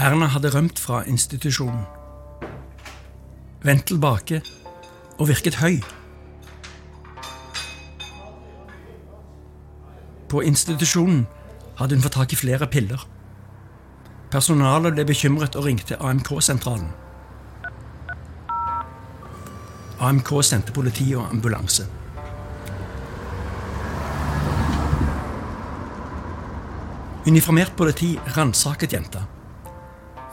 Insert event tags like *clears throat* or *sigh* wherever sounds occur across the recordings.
Erna hadde rømt fra institusjonen. Vendt tilbake og virket høy. På institusjonen hadde hun fått tak i flere piller. Personalet ble bekymret og ringte AMK-sentralen. AMK sendte politi og ambulanse. Uniformert politi ransaket jenta,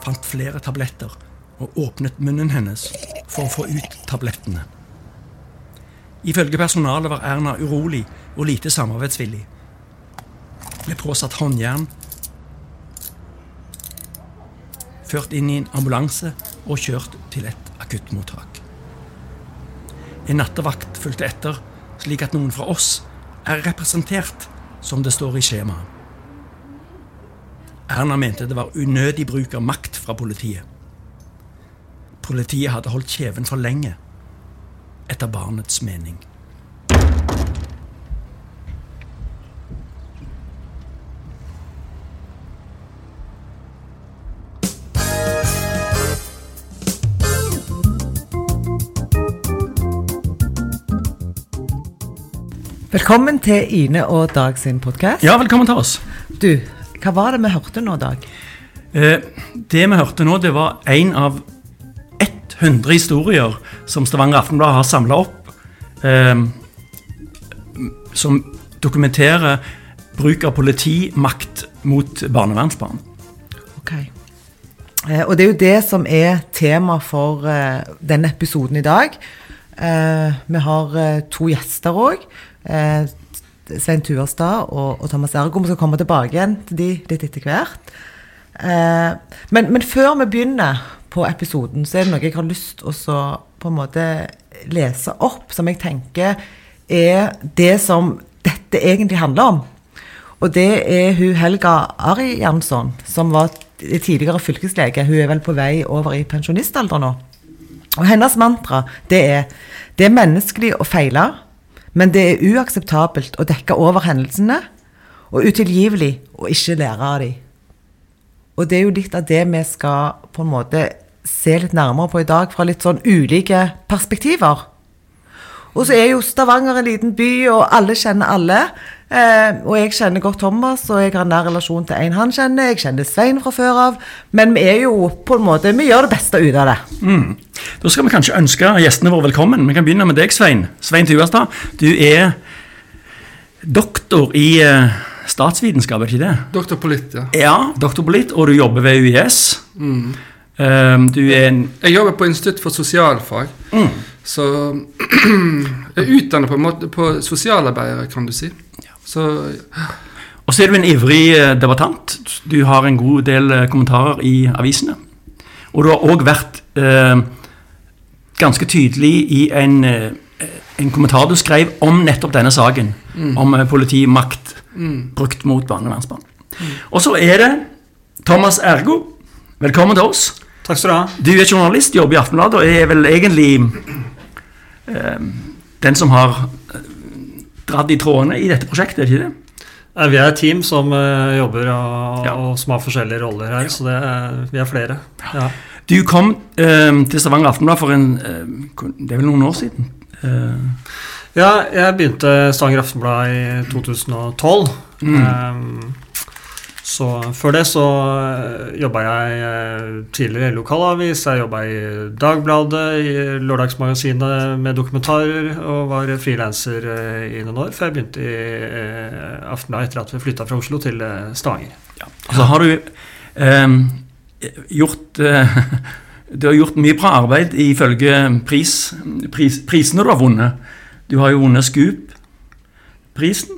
fant flere tabletter og åpnet munnen hennes for å få ut tablettene. Ifølge personalet var Erna urolig og lite samarbeidsvillig. Ble påsatt håndjern, ført inn i en ambulanse og kjørt til et akuttmottak. En nattevakt fulgte etter, slik at noen fra oss er representert, som det står i skjemaet. Erna mente det var unødig bruk av makt fra politiet. Politiet hadde holdt kjeven for lenge, etter barnets mening. Velkommen til Ine og Dag sin podkast. Ja, velkommen til oss. Du, hva var det vi hørte nå, Dag? Eh, det vi hørte nå, det var en av 100 historier som Stavanger Aftenblad har samla opp, eh, som dokumenterer bruk av politimakt mot barnevernsbarn. Ok. Eh, og det er jo det som er tema for eh, denne episoden i dag. Eh, vi har eh, to gjester òg. Svein Tuerstad og, og, Thomas Ergo. Vi skal komme tilbake igjen til de litt etter hvert. Eh, men, men, før vi begynner på episoden, så er det noe jeg har lyst til å på en måte lese opp, som jeg tenker er det som dette egentlig handler om. Og det er hun Helga Ari Jansson, som var tidligere fylkeslege. Hun er vel på vei over i pensjonistalder nå. Og hennes mantra det er det er menneskelig å feile, men det er uakseptabelt å dekke over hendelsene, og utilgivelig å ikke lære av dem. Og det er jo litt av det vi skal på en måte se litt nærmere på i dag, fra litt sånn ulike perspektiver. Og så er jo Stavanger en liten by, og alle kjenner alle. Eh, og jeg kjenner godt Thomas, og jeg har en nær relasjon til en han kjenner. Jeg kjenner Svein fra før av. Men vi er jo på en måte, vi gjør det beste ut av det. Mm. Da skal vi kanskje ønske gjestene våre velkommen. Vi kan begynne med deg, Svein. Svein Tuastad. Du er doktor i uh, statsvitenskap, er ikke det? Doktor på litt, ja. Ja, doktor på litt, og du jobber ved UiS. Mm. Um, du er en Jeg jobber på Institutt for sosialfag. Mm. Så *clears throat* jeg er utdannet på en måte på sosialarbeidere, kan du si. Så Og så er du en ivrig eh, debattant. Du har en god del eh, kommentarer i avisene. Og du har òg vært eh, ganske tydelig i en, eh, en, kommentar du skrev om nettopp denne saken. Mm. Om politimakt mm. brukt mot barnevernsbarn. Mm. Og så er det Thomas Ergo. Velkommen til oss. Takk skal du ha. Du er journalist, jobber i Aftenbladet og er vel egentlig eh, den som har dratt i trådene i dette prosjektet, er ikke det? Vi er et team som uh, jobber og, ja. og, som har forskjellige roller her, ja. så er, vi er flere. Ja. Du kom eh, til Stavanger Aftenblad for en uh, Det er vel noen år siden? ja, jeg begynte Stavanger Aftenblad i 2012. Mm. Um, så Før det så eh, jobba jeg eh, tidligere i lokalavis. Jeg jobba i Dagbladet, i Lørdagsmagasinet med dokumentarer, og var frilanser eh, i noen år før jeg begynte i Aftenbladet etter at vi flytta fra Oslo til Stavanger. Ja. Så har du eh, gjort eh, *laughs* Du har gjort mye bra arbeid ifølge pris, pris, prisene du har vunnet. Du har jo vunnet Scoop-prisen.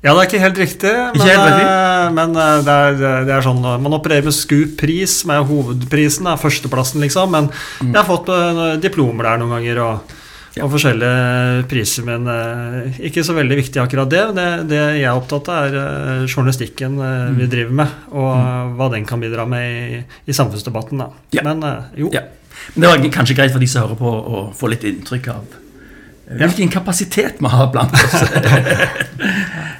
Ja, det er ikke helt riktig. Men, helt riktig. Eh, men eh, det, er, det, er, sånn Man opererer med SKUP-pris, som er hovedprisen. Er førsteplassen, liksom. Men mm. jeg har fått diplomer der noen ganger. Og, ja. og forskjellige priser, men ikke så veldig viktig akkurat det. Det, det jeg er opptatt av, er journalistikken mm. vi driver med, og mm. hva den kan bidra med i, i samfunnsdebatten. Ja. Men jo. Ja. Men det var kanskje greit for de som hører på, å få litt inntrykk av hvilken kapasitet vi har blant oss. *laughs*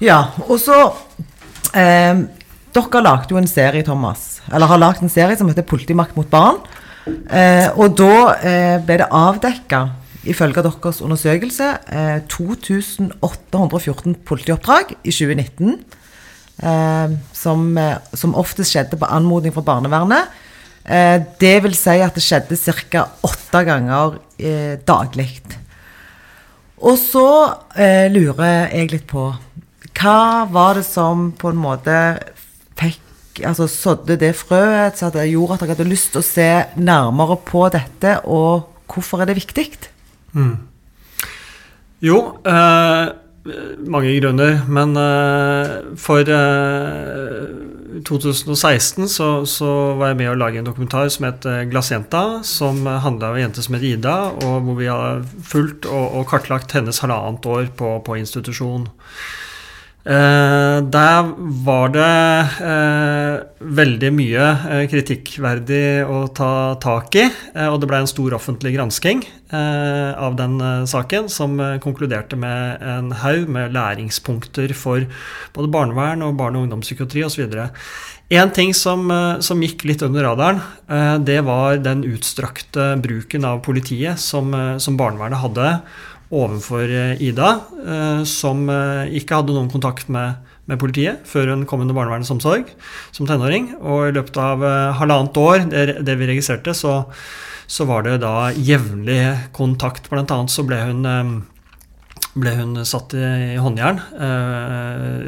Ja, og så eh, dere lagde jo en serie, Thomas, eller har lagd en serie som heter 'Politimakt mot barn'. Eh, og da eh, ble det avdekka, ifølge deres undersøkelse, eh, 2814 politioppdrag i 2019. Eh, som, eh, som oftest skjedde på anmodning fra barnevernet. Eh, det vil si at det skjedde ca. åtte ganger eh, daglig. Og så eh, lurer jeg litt på Hva var det som på en måte fikk altså sådde det frøet så det gjorde at dere hadde lyst til å se nærmere på dette, og hvorfor er det viktig? Jo, eh, mange grunner. Men eh, for eh, 2016 så, så var jeg med å lage en dokumentar som het eh, 'Glassjenta', som handla om en jente som het Ida, og hvor vi har fulgt og, og kartlagt hennes halvannet år på, på institusjon. Eh, der var det eh, veldig mye eh, kritikkverdig å ta tak i, eh, og det ble en stor offentlig gransking eh, av den eh, saken, som konkluderte med en haug med læringspunkter for både barnevern og barne- og ungdomspsykiatri osv. En ting som, som gikk litt under radaren, det var den utstrakte bruken av politiet som, som barnevernet hadde overfor eh, Ida, eh, som eh, ikke hadde noen kontakt med, med politiet før hun kom under barnevernets omsorg som tenåring. Og i løpet av halvannet år, det, det vi registrerte, så, så var det da jevnlig kontakt. Blant annet så ble hun, ble hun satt i håndjern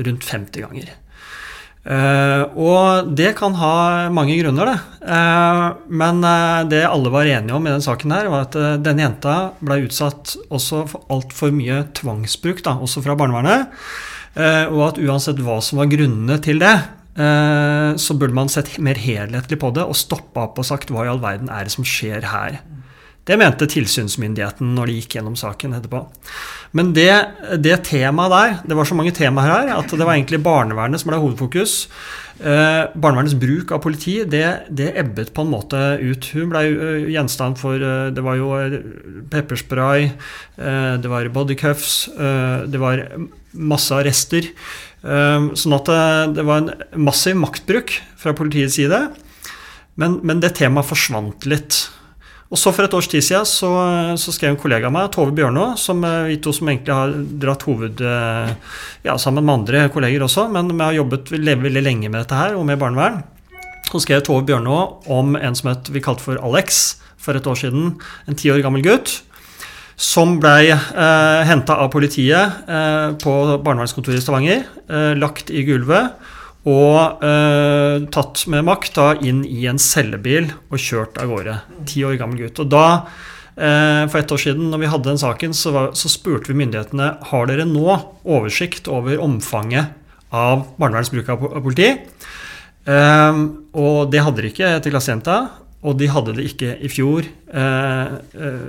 rundt 50 ganger. Eh, og det kan ha mange grunner, det. Uh, men uh, det alle var enige om i den saken her, var at denne jenta ble utsatt også for altfor mye tvangsbruk, da, også fra barnevernet. Og at uansett hva som var grunnene til det, så burde man sett mer helhetlig på det og stoppa opp og sagt hva i all verden er det som skjer her. Det mente tilsynsmyndigheten når de gikk gjennom saken etterpå. Men det, det temaet der Det var så mange temaer her at det var egentlig barnevernet som ble hovedfokus. Eh, barnevernets bruk av politi det, det ebbet på en måte ut. Hun ble uh, gjenstand for uh, Det var jo eh, pepperspray, uh, det var bodycuffs, det var masse arrester. Sånn at det, det var en massiv maktbruk fra politiets side. Men, men det temaet forsvant litt. Og så For et års tid siden så, så skrev en kollega av meg, Tove Bjørnå, som eh, vi to som egentlig har dratt hoved eh, ja, sammen med andre kolleger også, men vi har jobbet veldig, lenge med dette her, og med barnevern. Så skrev Tove Bjørnå om en som het, vi kalte for Alex for et år siden. En ti år gammel gutt. Som ble eh, henta av politiet eh, på barnevernskontoret i Stavanger. Eh, lagt i gulvet og eh, tatt med makt da inn i en cellebil og kjørt av gårde. Ti år gammel gutt. Og da, eh, for ett år siden, når vi hadde den saken, så, var, så spurte vi myndighetene har dere nå oversikt over omfanget av barnevernets bruk av politi. Eh, og det hadde de ikke til Glassjenta, og de hadde det ikke i fjor, eh, eh,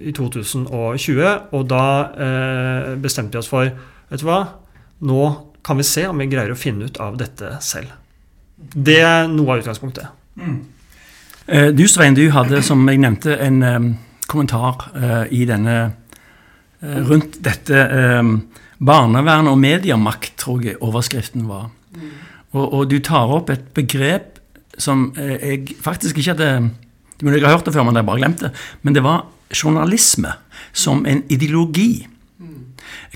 i 2020. Og da eh, bestemte vi oss for Vet du hva, nå kan vi se om vi greier å finne ut av dette selv. Det er noe av utgangspunktet. Mm. Du Svein, du hadde som jeg nevnte en um, kommentar uh, i denne uh, rundt dette um, barnevern og mediemakt, tror jeg overskriften var. Og, og du tar opp et begrep som uh, jeg faktisk ikke hadde det er mulig jeg har hørt det før, men jeg bare glemt det. Men det var journalisme som en ideologi.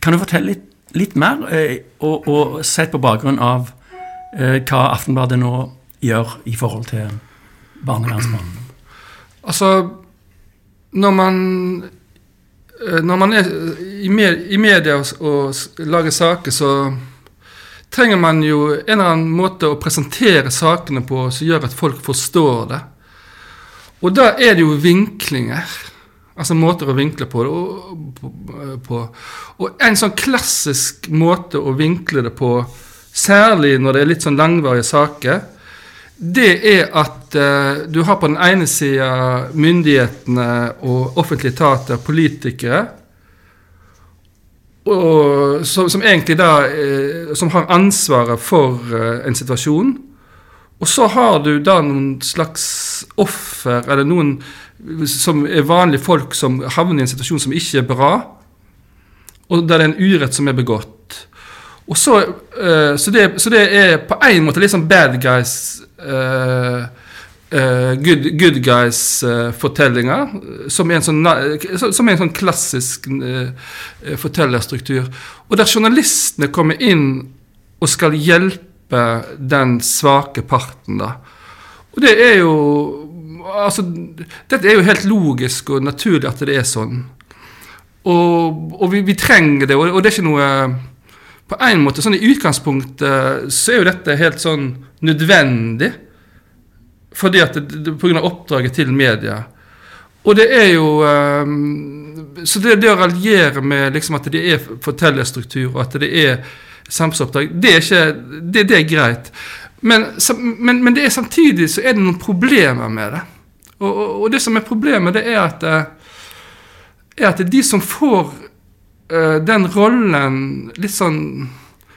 Kan du fortelle litt, litt mer, eh, og, og sett på bakgrunn av eh, hva Aftenbladet nå gjør i forhold til barnevernsmannen. Altså Når man eh, Når man er i, med, i media og lager saker, så trenger man jo en eller annen måte å presentere sakene på som gjør at folk forstår det. Og da er det jo vinklinger. Altså måter å vinkle på det. På. og en sånn klassisk måte å vinkle det på, særlig når det er litt sånn langvarige saker, det er at uh, du har på den ene sida myndighetene og offentlige etater, politikere, og, som, som egentlig da uh, Som har ansvaret for uh, en situasjon. Og så har du da noen slags offer, eller noen som er vanlige folk som havner i en situasjon som ikke er bra, og der det er en urett som er begått. Og så, uh, så, det, så det er på en måte litt sånn bad guys uh, uh, good, good guys-fortellinger, som, sånn, som er en sånn klassisk fortellerstruktur. Og der journalistene kommer inn og skal hjelpe den svake parten, da. Og det er jo Altså, dette er jo helt logisk og naturlig at det er sånn. Og, og vi, vi trenger det, og, og det er ikke noe På en måte, sånn i utgangspunktet, så er jo dette helt sånn nødvendig. Fordi at det, det, på grunn av oppdraget til media. Og det er jo ehm, Så det, det å raljere med liksom at det er fortellerstruktur, og at det er samfunnsoppdrag, det er ikke Det, det er greit. Men, men, men samtidig så er det noen problemer med det. Og, og, og det som er problemet, det er at eh, er at de som får uh, den rollen litt sånn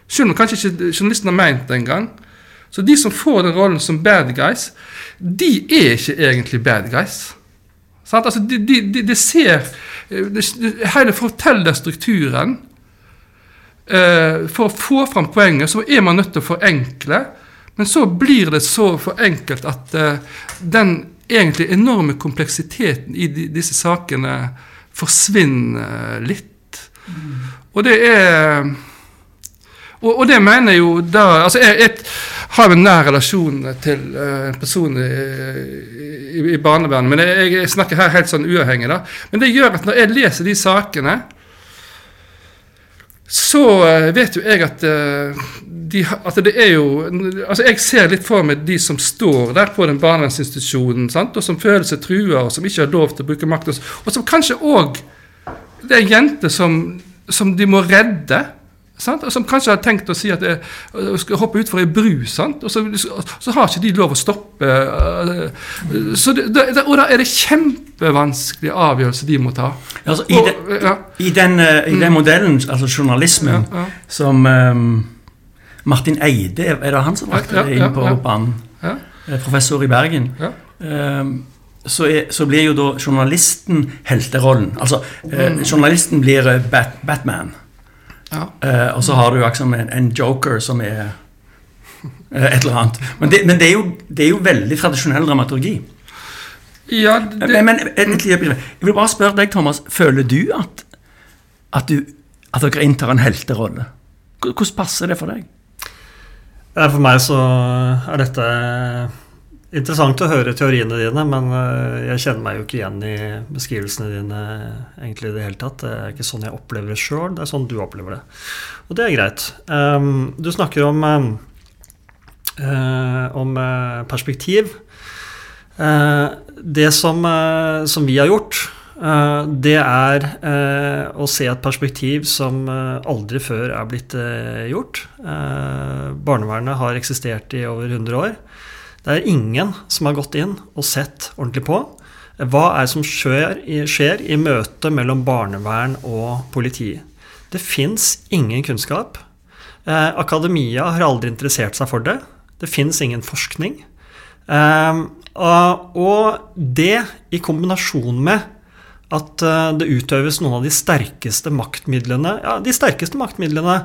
Selv om kanskje ikke journalisten har meint det engang. Så de som får den rollen som bad guys, de er ikke egentlig bad guys. Sant? Altså, de, de, de, de ser de, det, det, Hele fortellerstrukturen uh, For å få fram poenget, så er man nødt til å forenkle. Men så blir det så for enkelt at uh, den egentlig enorme kompleksiteten i de, disse sakene forsvinner litt. Og det er og, og det mener jeg jo da Altså, jeg, jeg har en nær relasjon til uh, en person i, i, i barnevernet, men jeg, jeg snakker her helt sånn uavhengig, da. Men det gjør at når jeg leser de sakene, så eh, vet jo jeg at, eh, de, at det er jo Altså, jeg ser litt for meg de som står der på den barnevernsinstitusjonen, og som føler seg trua, og som ikke har lov til å bruke makt, og som kanskje òg Det er jenter som, som de må redde. Sant? Som kanskje har tenkt å si at jeg, jeg skal hoppe utfor ei bru, sant? Og så, så har ikke de lov å stoppe. eh, Så det, det, og da er det kjempevanskelige avgjørelser de må ta. Altså, i, Og, de, ja, I den, eh, i den modellen, altså journalismen, ja, ja. som um, Martin Eide Er det han som brakte det inn på banen? Ja. Eh, Professor i Bergen. Ehm, så, er, så blir jo da journalisten helterollen. Altså, eh, Mm. journalisten blir eh, Bat Batman. Ja. Eh, og så har du liksom en, en joker som er uh, et eller annet. Men, det, men det, er jo, det er jo veldig tradisjonell dramaturgi. Ja, det, Men, men et, jeg vil bare spørre deg, Thomas. Føler du at, at, du, at dere inntar en helterolle? Hvordan passer det for deg? For meg så er dette interessant å høre teoriene dine, men eh, jeg kjenner meg jo ikke igjen i beskrivelsene dine egentlig i det hele tatt. Det er ikke sånn jeg opplever det sjøl, det er sånn du opplever det. Og det er greit. Um, Du snakker om, um, eh, om eh, perspektiv. Eh, Det som, eh, som vi har gjort, eh, det er eh, å se et perspektiv som eh, aldri før er blitt eh, gjort. Eh, Barnevernet har eksistert i over 100 år. Det er ingen som har gått inn og sett ordentlig på. Hva er det som skjer skjer i møtet mellom barnevern og politi? Det fins ingen kunnskap. Eh, akademia har aldri interessert seg for det. Det fins ingen forskning. Eh, og, det i kombinasjon med at eh, det utøves noen av de sterkeste maktmidlene ja, de sterkeste maktmidlene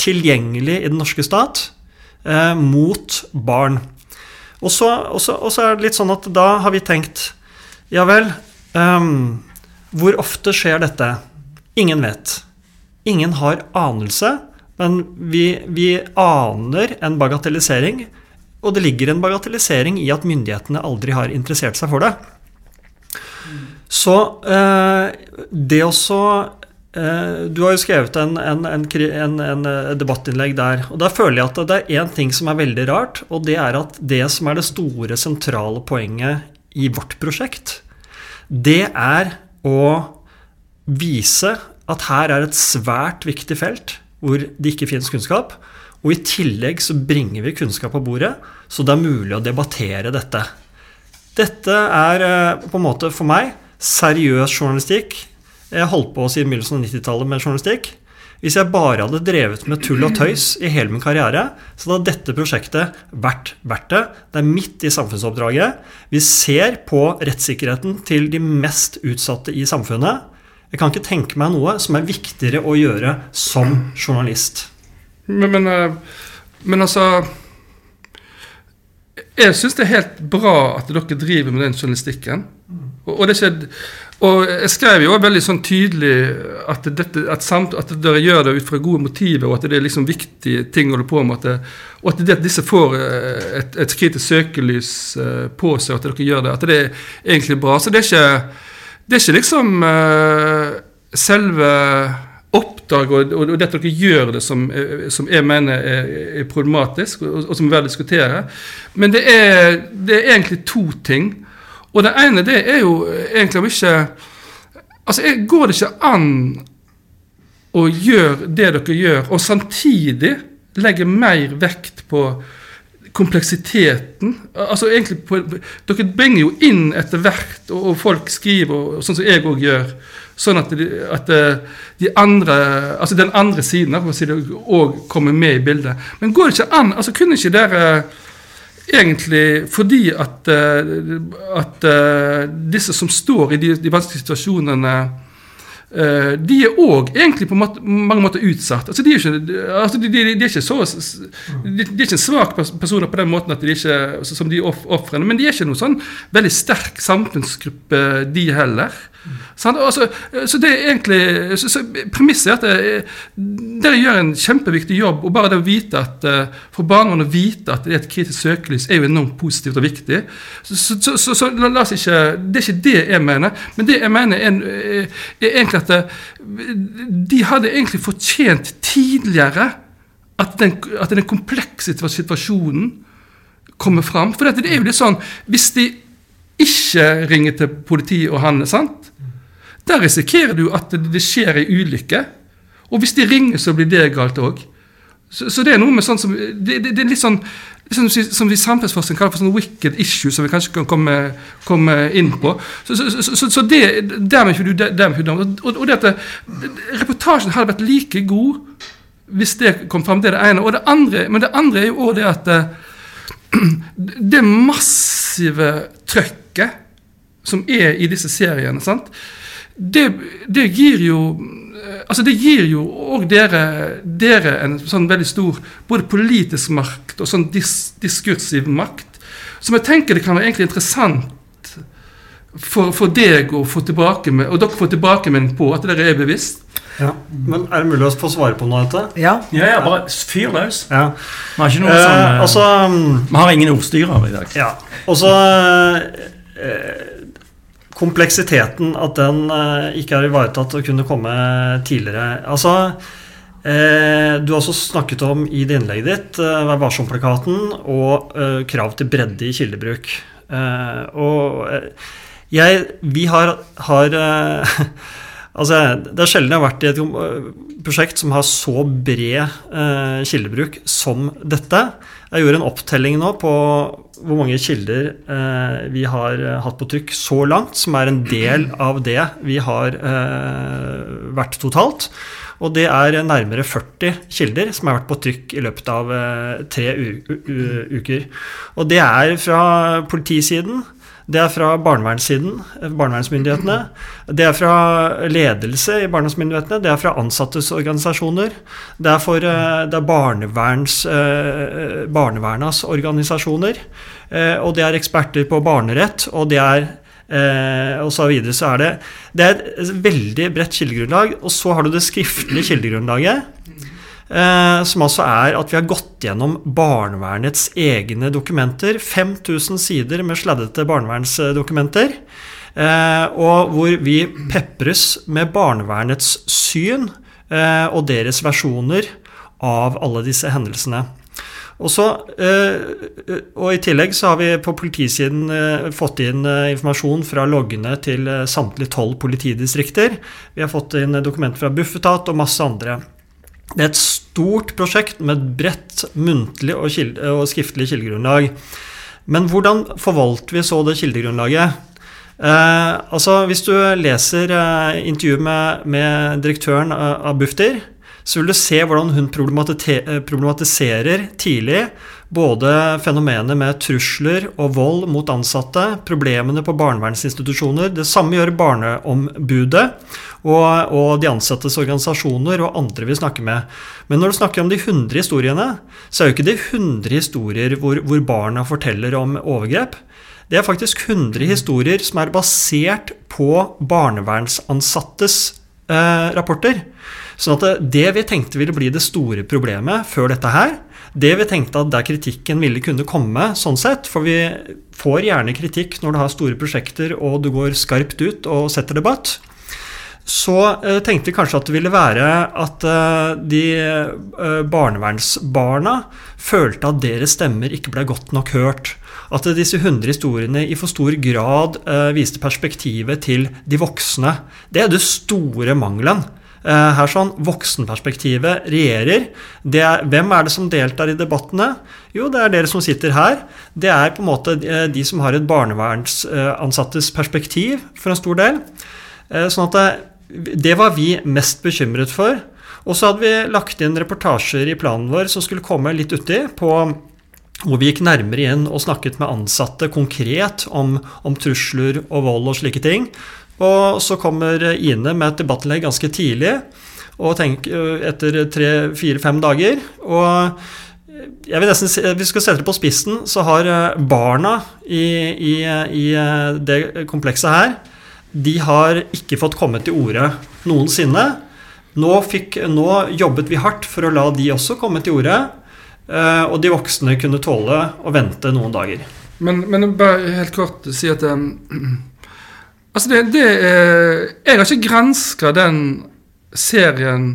tilgjengelig i den norske stat mot barn. Og så, og, så, og så er det litt sånn at da har vi tenkt Ja vel, um, hvor ofte skjer dette? Ingen vet. Ingen har anelse, men vi, vi aner en bagatellisering. Og det ligger en bagatellisering i at myndighetene aldri har interessert seg for det. Så eh, det også eh, Du har jo skrevet en, en, en, en, eh, debattinnlegg der. Og da føler jeg at det er én ting som er veldig rart, og det er at det som er det store, sentrale poenget i vårt prosjekt, det er å vise at her er et svært viktig felt hvor det ikke finnes kunnskap. Og i tillegg så bringer vi kunnskap på bordet, så det er mulig å debattere dette. Dette er eh, på en måte for meg seriøs journalistikk. Jeg holdt på siden begynnelsen av 90-tallet med journalistikk. Hvis jeg bare hadde drevet med tull og tøys i hele min karriere, så hadde dette prosjektet vært verdt det. Det er midt i samfunnsoppdraget. Vi ser på rettssikkerheten til de mest utsatte i samfunnet. Jeg kan ikke tenke meg noe som er viktigere å gjøre som journalist. Men, men, eh, men altså Jeg syns det er helt bra at dere driver med den journalistikken. Og, og, er og jeg skrev jo veldig sånn tydelig at, dette, at, samt, at dere gjør det ut fra gode motiver, og at det er liksom viktige ting å holde på med. At og at, det, at disse får eh, et, et kritisk søkelys eh, på seg, at dere gjør det. At det er egentlig bra. Så det er ikke, det er ikke liksom uh, selve oppdraget og, og, og det at dere gjør det som, som jeg mener er, er problematisk, og, og som vi vil diskutere. Men det er, det er egentlig to ting. Og det ene det er jo egentlig om ikke Altså, går det ikke an å gjøre det dere gjør, og samtidig legge mer vekt på kompleksiteten. Altså egentlig på, Dere bringer jo inn etter hvert, og, og folk skriver, og, sånn som jeg òg gjør, sånn at, de, at de andre, altså den andre siden òg kommer med i bildet. Men går det ikke an? altså Kunne ikke dere egentlig fordi at, eh, at uh, disse som står i de, de vanskelige situasjonene uh, de er òg egentlig på mange måter utsatt. Altså, de, er ikke, altså, de, de, de, er ikke så, de, er ikke en svak personer på den måten at de ikke, som de ofrene, men de er ikke noen sånn veldig sterk samfunnsgruppe, de heller. Sånn, altså, så det er egentlig så, så Premisset er at det, dere gjør en kjempeviktig jobb. Og bare det å vite at for barnevernet å vite at det er et kritisk søkelys, er jo enormt positivt og viktig. Så, så, la, la, oss ikke, Det er ikke det jeg mener. Men det jeg mener, er, er egentlig at de hadde egentlig fortjent tidligere at den, at den komplekse situasjonen kommer fram. For det er jo litt sånn Hvis de ikke ringer til politiet og han, sant? Der risikerer du at det skjer ei ulykke. Og hvis de ringer, så blir det galt òg. Så, så, det er noe med sånn som Det, det, det er litt sånn som, som vi samfunnsforskning kaller for sånn wicked issue, som vi kanskje kan komme, komme inn på. Så, så, så det, dermed ikke du dermed og, og, og at reportasjen hadde vært like god hvis det kom fram. Det er det ene. Og det andre, men det andre er jo òg det at *clears throat* det massive trøkket som er i disse seriene, sant? Det, det gir jo altså Det gir jo òg dere, dere, en sånn veldig stor både politisk makt og sånn dis, diskursiv makt, som jeg tenker det kan være egentlig interessant for, for deg å få tilbake med, og dere får tilbakemelding på at dere er bevisst. Ja, Men er det mulig å få svare på noe av dette? Ja, ja, ja bare fyr løs. Ja. Vi har ikke noe sånn eh, altså, Vi har ingen ordstyrer i dag. Ja, og så eh, kompleksiteten, at den uh, ikke er ivaretatt og kunne komme tidligere. Altså, uh, du har også snakket om i det innlegget ditt uh, Vær varsom-plakaten og krav til bredde i kildebruk. og jeg Vi har, har *laughs* Altså, det er sjelden jeg har vært i et prosjekt som har så bred kildebruk som dette. Jeg gjorde en opptelling nå på hvor mange kilder eh, vi har eh, hatt på trykk så langt, som er en del *clears throat* av det vi har eh, vært totalt. Og det er nærmere 40 kilder som har vært på trykk i løpet av eh, tre uker. Og det er fra politisiden, det er fra barnevernssiden, eh, barnevernsmyndighetene. Det er fra ledelse i barnevernsmyndighetene. Det er fra ansattes organisasjoner. Det er, for, eh, det er barneverns, eh, barnevernas organisasjoner. Og det er eksperter på barnerett, og det er og så videre så er det Det er et veldig bredt kildegrunnlag. Og så har du det skriftlige kildegrunnlaget. Eh, som altså er at vi har gått gjennom barnevernets egne dokumenter. 5000 sider med sladdete barnevernsdokumenter. Eh, og hvor vi pepres med barnevernets syn eh, og deres versjoner av alle disse hendelsene. Og, så, og I tillegg så har vi på politisiden fått inn informasjon fra loggene til samtlige tolv politidistrikter. Vi har fått inn dokumenter fra Bufetat og masse andre. Det er et stort prosjekt med et bredt muntlig og, kilde, og skriftlig kildegrunnlag. Men hvordan forvalter vi så det kildegrunnlaget? Eh, altså, hvis du leser eh, intervjuet med, med direktøren av Bufdir, så vil du se hvordan hun eh, problematiserer tidlig både fenomenet med trusler og vold mot ansatte, problemene på barnevernsinstitusjoner. Det samme gjør Barneombudet og, og de ansattes organisasjoner og andre vi snakker med. Men når du snakker om de 100 historiene, så er jo ikke det 100 historier hvor, hvor barna forteller om overgrep. Det er faktisk 100 historier som er basert på barnevernsansattes eh, rapporter. Sånn at det vi tenkte ville bli det store problemet før dette her, det vi tenkte at der kritikken ville kunne komme, sånn sett, for vi får gjerne kritikk når du har store prosjekter og du går skarpt ut og setter debatt, så uh, tenkte vi kanskje at det ville være at uh, de uh, barnevernsbarna følte at deres stemmer ikke ble godt nok hørt. At disse 100 historiene i for stor grad viste perspektivet til de voksne. Det er det store mangelen. Eh, her sånn, Voksenperspektivet regjerer. Er, hvem er det som deltar i debattene? Jo, det er dere som sitter her. Det er på en måte eh, de som har et barnevernsansattes perspektiv, for en stor del. Eh, sånn at det, det var vi mest bekymret for. Og så hadde vi lagt inn reportasjer i planen vår som skulle komme litt uti, på hvor vi gikk nærmere inn og snakket med ansatte konkret om, om trusler og vold og slike ting. Og så kommer Ine med et debattinnlegg ganske tidlig, og tenk, etter tre-fire-fem dager. Og jeg vil nesten si, vi skal sette det på spissen, så har eh, barna i, i, i eh, det komplekset her de har ikke fått komme til orde noensinne. Nå, fikk, nå, jobbet vi hardt for å la de også komme til orde. Eh, og de voksne kunne tåle å vente noen dager. Men, men bare helt kort si at um, Altså, det, det Jeg har ikke granska den serien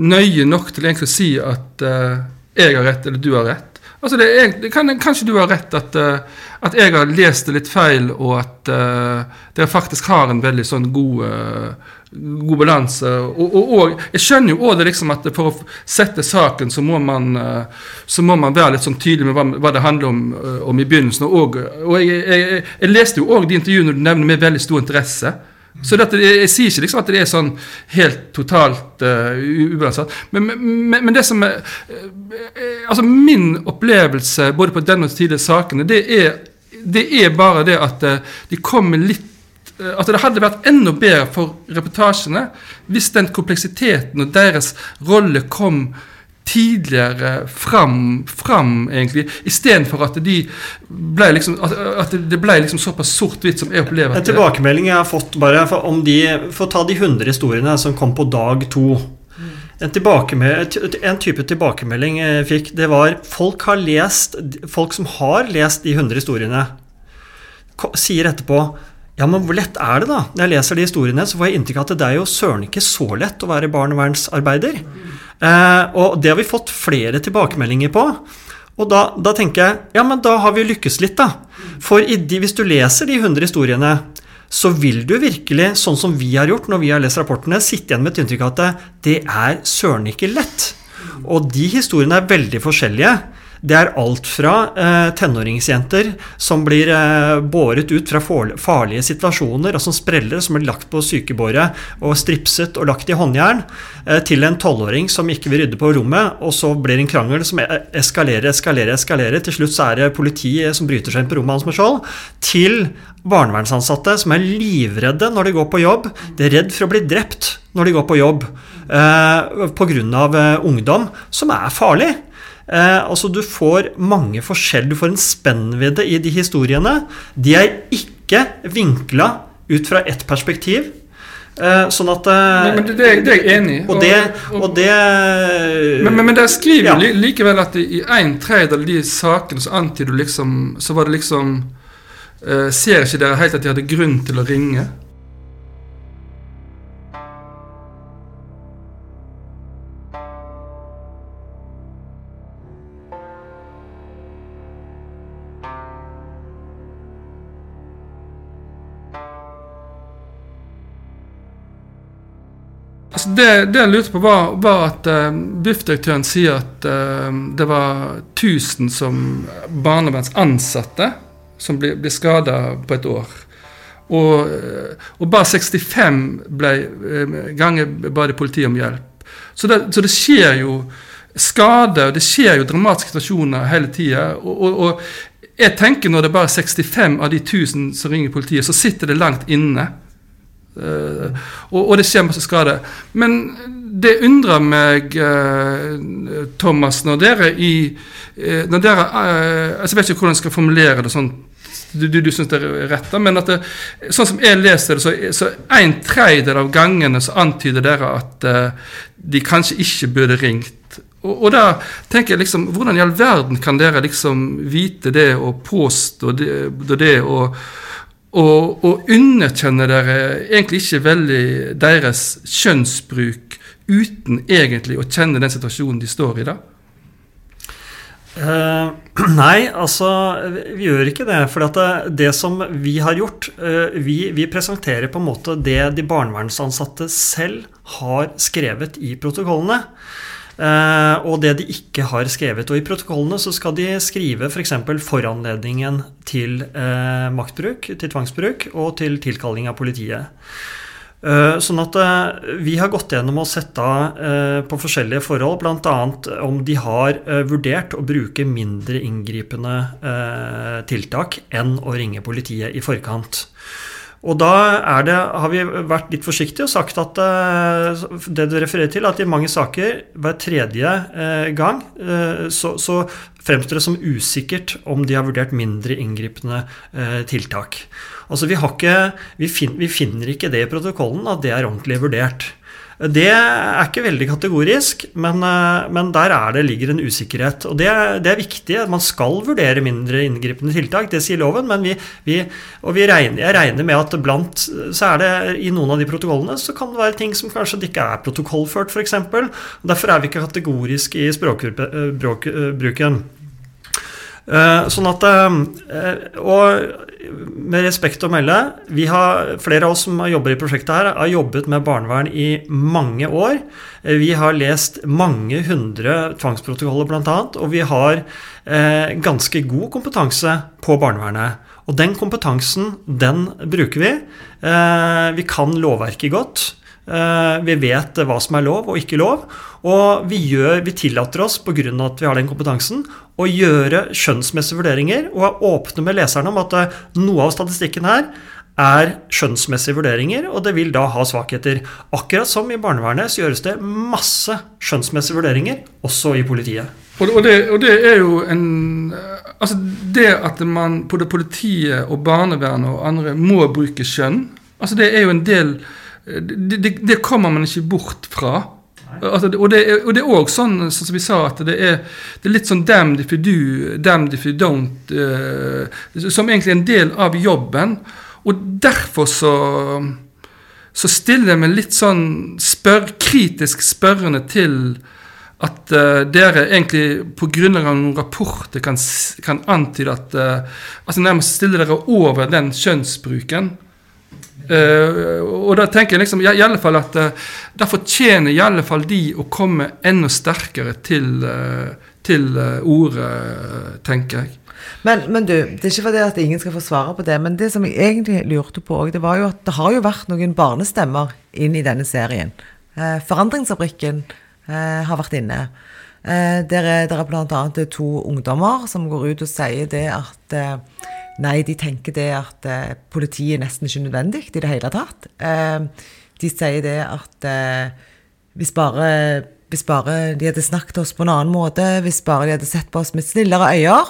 nøye nok til egentlig å si at uh, jeg har rett, eller du har rett. Altså, det er, det kan, Kanskje du har rett at, uh, at jeg har lest det litt feil, og at dere faktisk har en veldig sånn god god balanse. Og, og, og, jeg skjønner jo òg liksom at for å sette saken, så må man, eh, så må man være litt sånn tydelig med hva, hva det handler om, eh, om, i begynnelsen. Og, og jeg, jeg, jeg, leste jo òg de intervjuene du nevner med veldig stor interesse. Så dette, jeg, jeg, sier ikke liksom at det er sånn helt totalt uh, ubalansert. Men, men, men, det som er Altså, min opplevelse både på denne og tidligere sakene, det er, det er bare det at de kommer litt Eh, at det hadde vært enda bedre for reportasjene hvis den kompleksiteten og deres rolle kom tidligere fram, fram egentlig, istedenfor at de ble liksom, at det ble liksom såpass sort-hvitt som jeg opplever. En tilbakemelding jeg har fått bare for, om de, for å ta de 100 historiene som kom på dag to. En, en, type tilbakemelding jeg fikk, det var folk, har lest, folk som har lest de 100 historiene, sier etterpå ja, men hvor lett er det, da? Når jeg leser de historiene, så får jeg inntrykk av at det er jo søren ikke så lett å være barnevernsarbeider. Eh, og det har vi fått flere tilbakemeldinger på. Og da, da, tenker jeg ja, men da har vi lykkes litt, da. For de, hvis du leser de 100 historiene, så vil du virkelig, sånn som vi har gjort når vi har lest rapportene, sitte igjen med et inntrykk av at det er søren ikke lett. Og de historiene er veldig forskjellige. Det er alt fra eh, tenåringsjenter som blir eh, båret ut fra farlige situasjoner, som spreller, som blir lagt på sykebåre og stripset og lagt i håndjern, eh, til en tolvåring som ikke vil rydde på rommet, og så blir det en krangel som e-, eskalerer, eskalerer, eskalerer. Til slutt så er det politiet som bryter seg inn på rommet hans med skjold. Til barnevernsansatte som er livredde når de går på jobb. De er redd for å bli drept når de går på jobb eh, pga. Eh, ungdom som er farlig. Eh, altså Du får mange forskjell, du får en spennvidde i de historiene. De er ikke vinkla ut fra ett perspektiv. Eh, sånn at eh, men, men det, det, er jeg enig i. Og, det, og, og det Men, men, men der skriver ja. likevel at i en tredjedel av de sakene så antyder du liksom Så var det liksom uh, Ser ikke dere helt at de hadde grunn til å ringe? Altså det, det, jeg lurte på, var, var at uh, BUF-direktøren sier at uh, det var 1000 som barnevernsansatte som ble, ble skada på et år. Og, uh, og bare 65 ble, ganger ba de politiet om hjelp. Så det, så det skjer jo skader, det skjer jo dramatiske situasjoner hele tida. Og, og, og jeg tenker når det er bare 65 av de 1000 som ringer politiet, så sitter det langt inne. Uh, og, og, det skjer masse skade. Men det undrer meg, uh, Thomas, når dere i uh, når dere, altså Jeg vet ikke hvordan jeg skal formulere det sånn du, du, du syns det er rett, da, men det, sånn som jeg leser det, så, så en tredjedel av gangene så antyder dere at de kanskje ikke burde ringt. Og, og da tenker jeg liksom Hvordan i all verden kan dere liksom vite det og påstå det, det og og, og underkjenner dere egentlig ikke veldig deres kjønnsbruk uten egentlig å kjenne den situasjonen de står i da? Uh, *clears throat* nei, altså vi gjør ikke det. For det, det, som vi har gjort uh, vi, vi, presenterer på en måte det de barnevernsansatte selv har skrevet i protokollene. Uh, og det de ikke har skrevet. Og i protokollene så skal de skrive f.eks. For foranledningen til uh, maktbruk, til tvangsbruk og til tilkalling av politiet. Uh, sånn at vi har gått gjennom og sett av på forskjellige forhold, bl.a. om de har vurdert å bruke mindre inngripende tiltak enn å ringe politiet i forkant. Og da det, har vi vært litt forsiktige og sagt at uh, det du refererer til, at i mange saker hver tredje uh, gang uh, så, så, fremstår det som usikkert om de har vurdert mindre inngripende tiltak. Altså vi, ikke, vi, fin, vi finner ikke det i protokollen at det er ordentlig vurdert. Det er ikke veldig kategorisk, men, eh, men der det, ligger en usikkerhet. Og det, det, er viktig. Man skal vurdere mindre inngripende tiltak, det sier loven. Men vi, vi vi regner, jeg regner med at blant så er det i noen av de protokollene så kan det være ting som kanskje ikke er protokollført, f.eks. Derfor er vi ikke kategoriske i språkbruken. Eh, sånn at eh, Og med respekt å melde, vi har, flere av oss som jobber i prosjektet her, har jobbet med barnevern i mange år. Eh, vi har lest mange hundre tvangsprotokoller bl.a., og vi har eh, ganske god kompetanse på barnevernet. Og den kompetansen, den bruker vi. Eh, vi kan lovverket godt. Eh, vi vet hva som er lov og ikke lov. Og vi, gjør, vi tillater oss, pga. at vi har den kompetansen, å gjøre skjønnsmessige vurderinger og er åpne med leserne om at eh, noe av statistikken her er skjønnsmessige vurderinger, og det vil da ha svakheter. Akkurat som i barnevernet så gjøres det masse skjønnsmessige vurderinger, også i politiet. Og det, og det, er jo en Altså det at man både politiet og barnevernet og andre må bruke skjønn, altså det er jo en del det, det, det kommer man ikke bort fra. Altså, og, det, er òg sånn, sånn som vi sa, at det er, det er litt sånn 'damned if you do, damned if you don't', uh, som egentlig er en del av jobben. Og derfor så, så stiller jeg meg litt sånn spør, kritisk spørrende til at uh, dere egentlig på grunnlag av noen rapporter kan, kan antyde at uh, altså Nærmest stiller dere over den kjønnsbruken. Uh, og da tenker jeg liksom, i, alle fall at uh, da fortjener i alle fall de å komme enda sterkere til, uh, til ordet, tenker jeg. Men, men, du, det er ikke fordi at ingen skal få svare på det, men det som jeg egentlig lurte på, det var jo at det har jo vært noen barnestemmer inn i denne serien. Forandringsfabrikken har vært inne. Der er det bl.a. to ungdommer som går ut og sier det at Nei, de tenker det at eh, politiet er nesten ikke nødvendig i det hele tatt. Eh, de sier det at eh, hvis, bare, hvis, bare, de hadde snakket til oss på en annen måte, hvis bare de hadde sett på oss med snillere øyne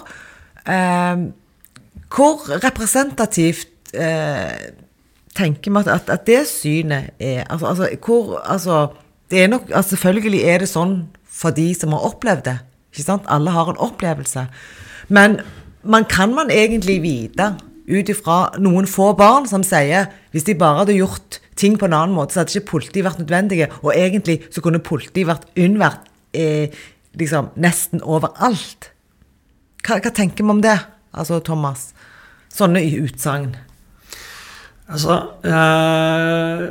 eh, Hvor representativt eh, tenker vi at, at, det synet er Altså, altså hvor Altså, det er nok altså, Selvfølgelig er det sånn for de som har opplevd det. Ikke sant? Alle har en opplevelse. Men man kan man egentlig vite ut ifra noen få barn som sier hvis de bare hadde gjort ting på en annen måte, så hadde ikke politiet vært nødvendige. Og egentlig så kunne politiet vært unnvært eh, liksom, nesten overalt. Hva, hva, tenker vi om det, altså Thomas? Sånne utsagn. Altså eh,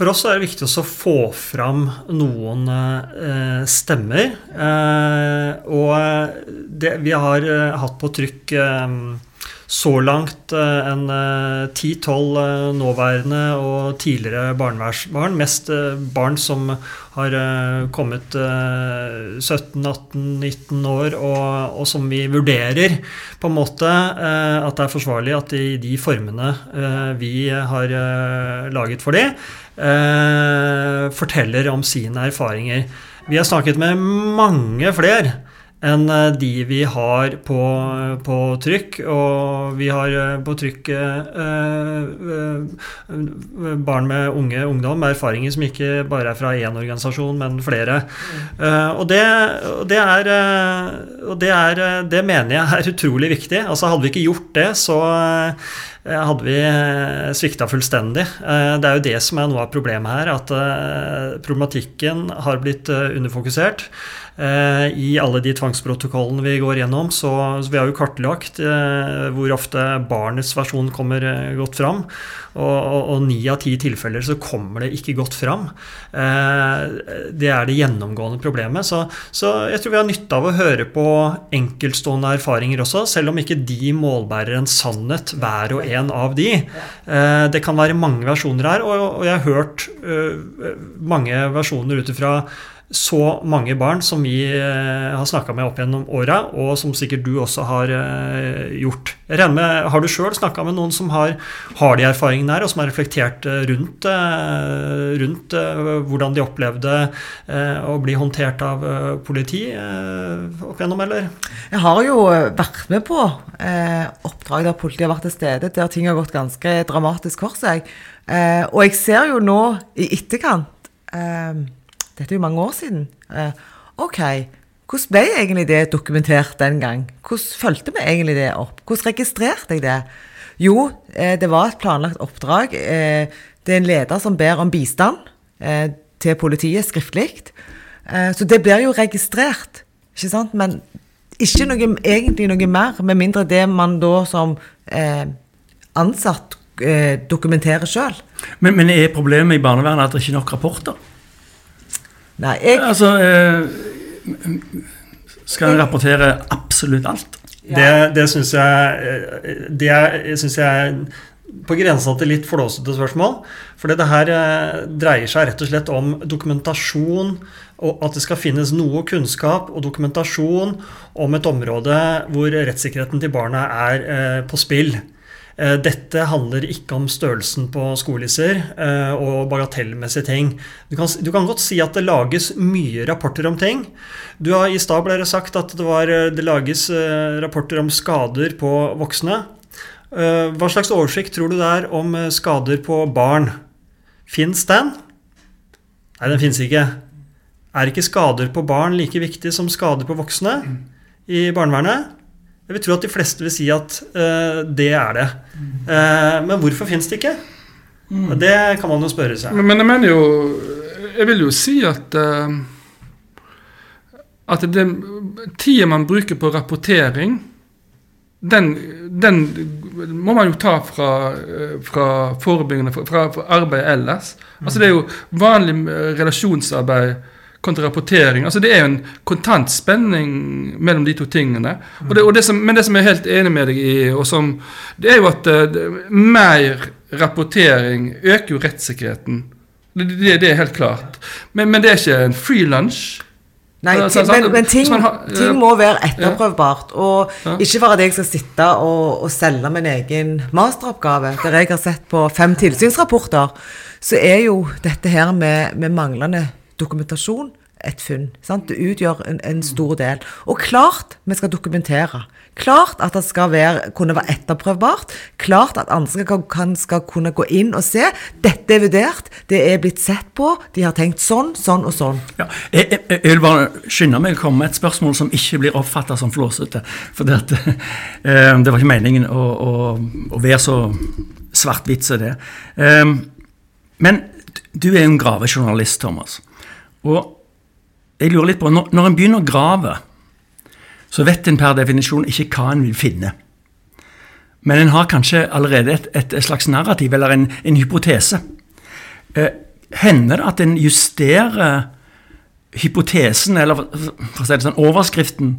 for oss er det viktig å få fram noen eh, stemmer. Eh, og det, vi har eh, hatt på trykk så langt eh, en ti-tolv eh, nåværende og tidligere barnevernsbarn. Mest eh, barn som har eh, kommet 17-18-19 år, og, og, som vi vurderer på en måte at det er forsvarlig at i de formene vi har laget for dem, forteller om sine erfaringer. Vi har snakket med mange flere enn eh, de vi har på, på trykk. Og vi har eh, på trykk eh, eh, barn med unge ungdom med erfaringer som ikke bare er fra én organisasjon, men flere. Eh, og, det, det, er, og det, er, det mener jeg er utrolig viktig. Altså Hadde vi ikke gjort det, så hadde vi svikta fullstendig. Det er jo det som er noe av problemet her, at problematikken har blitt underfokusert. Eh, I alle de tvangsprotokollene vi går gjennom, så, så vi har jo kartlagt eh, hvor ofte barnets versjon kommer eh, godt fram. Og ni av ti tilfeller så kommer det ikke godt fram. det er det gjennomgående problemet. Så, så, jeg tror vi har nytte av å høre på enkeltstående erfaringer også, selv om ikke de målbærer en sannhet, hver og en av de. det kan være mange versjoner her, og, jeg har hørt mange versjoner ut ifra så mange barn som vi eh, har snakka med opp gjennom åra, og som sikkert du også har eh, gjort. Jeg regner med, Har du sjøl snakka med noen som har, har, de erfaringene her, og som har reflektert eh, rundt, rundt hvordan de opplevde å bli håndtert av politi opp gjennom, eller? Jeg har jo vært med på oppdrag der politiet har vært til stede, der ting har gått ganske dramatisk for seg. og jeg ser jo nå i etterkant dette er jo mange år siden. Eh, ok, hvordan ble egentlig det dokumentert den gang? Hvordan fulgte vi egentlig det opp? Hvordan registrerte jeg det? Jo, eh, det var et planlagt oppdrag. Eh, det er en leder som ber om bistand til politiet skriftlig. Så det blir jo registrert, ikke sant? Men ikke noe, egentlig noe mer, med mindre det man da som ansatt dokumenterer sjøl. Men, men er problemet i barnevernet at det ikke er nok rapporter? Nei, jeg Altså eh, Skal en rapportere absolutt alt? Ja. Det, det syns jeg eh, Det syns jeg er på grensa til litt flåsete spørsmål. For det her eh, dreier seg rett og slett om dokumentasjon, og at det skal finnes noe kunnskap og dokumentasjon om et område hvor rettssikkerheten til barna er eh, på spill. Eh, dette handler ikke om størrelsen på skolisser eh, og bagatellmessige ting. Du kan, du kan, godt si at det lages mye rapporter om ting. Du har I stad ble det sagt at det, var, eh, det lages rapporter om skader på voksne. Hva slags oversikt tror du det er om skader på barn? Fins den? Nei, den fins ikke. Er ikke skader på barn like viktig som skader på voksne i barnevernet? Jeg vil tro at de fleste vil si at uh, det er det. Uh, men hvorfor fins det ikke? Mm. Det kan man jo spørre seg. Men, men jeg mener jo Jeg vil jo si at uh, at det tida man bruker på rapportering, den, den må man jo ta fra, fra forebyggende, fra, fra arbeid ellers. Altså Det er jo vanlig relasjonsarbeid kontra rapportering. Altså Det er jo en kontant spenning mellom de to tingene. Og det, og det som, men det som jeg er helt enig med deg i, som, det er jo at det, mer rapportering øker jo rettssikkerheten. Det, det, er helt klart. Men, men, det er ikke en free lunch. Nei, altså, men, men ting, har, ting, må være etterprøvbart. Og ja. ikke for at jeg skal sitte og, og selge min egen masteroppgave, der jeg har sett på fem tilsynsrapporter, så er jo dette her med, med manglende dokumentasjon et funn. Sant? Det utgjør en, en, stor del. Og klart vi skal dokumentere. Klart at det skal være, kunne være etterprøvbart. Klart at andre skal, kan, skal, kunne gå inn og se. Dette er vurdert, det er blitt sett på, de har tenkt sånn, sånn og sånn. Ja, jeg, jeg, jeg, vil bare skynde meg å komme med et spørsmål som ikke blir oppfatta som flåsete. For det, eh, det var ikke meningen å, å, å være så svart-hvitt som det. Um, men du er jo en gravejournalist, Thomas. Og jeg lurer litt på, Når, når en begynner å grave, så vet en per definisjon ikke hva en vil finne. Men en har kanskje allerede et, et slags narrativ, eller en, en hypotese. Eh, hender det at en justerer hypotesen, eller for å si det sånn, overskriften,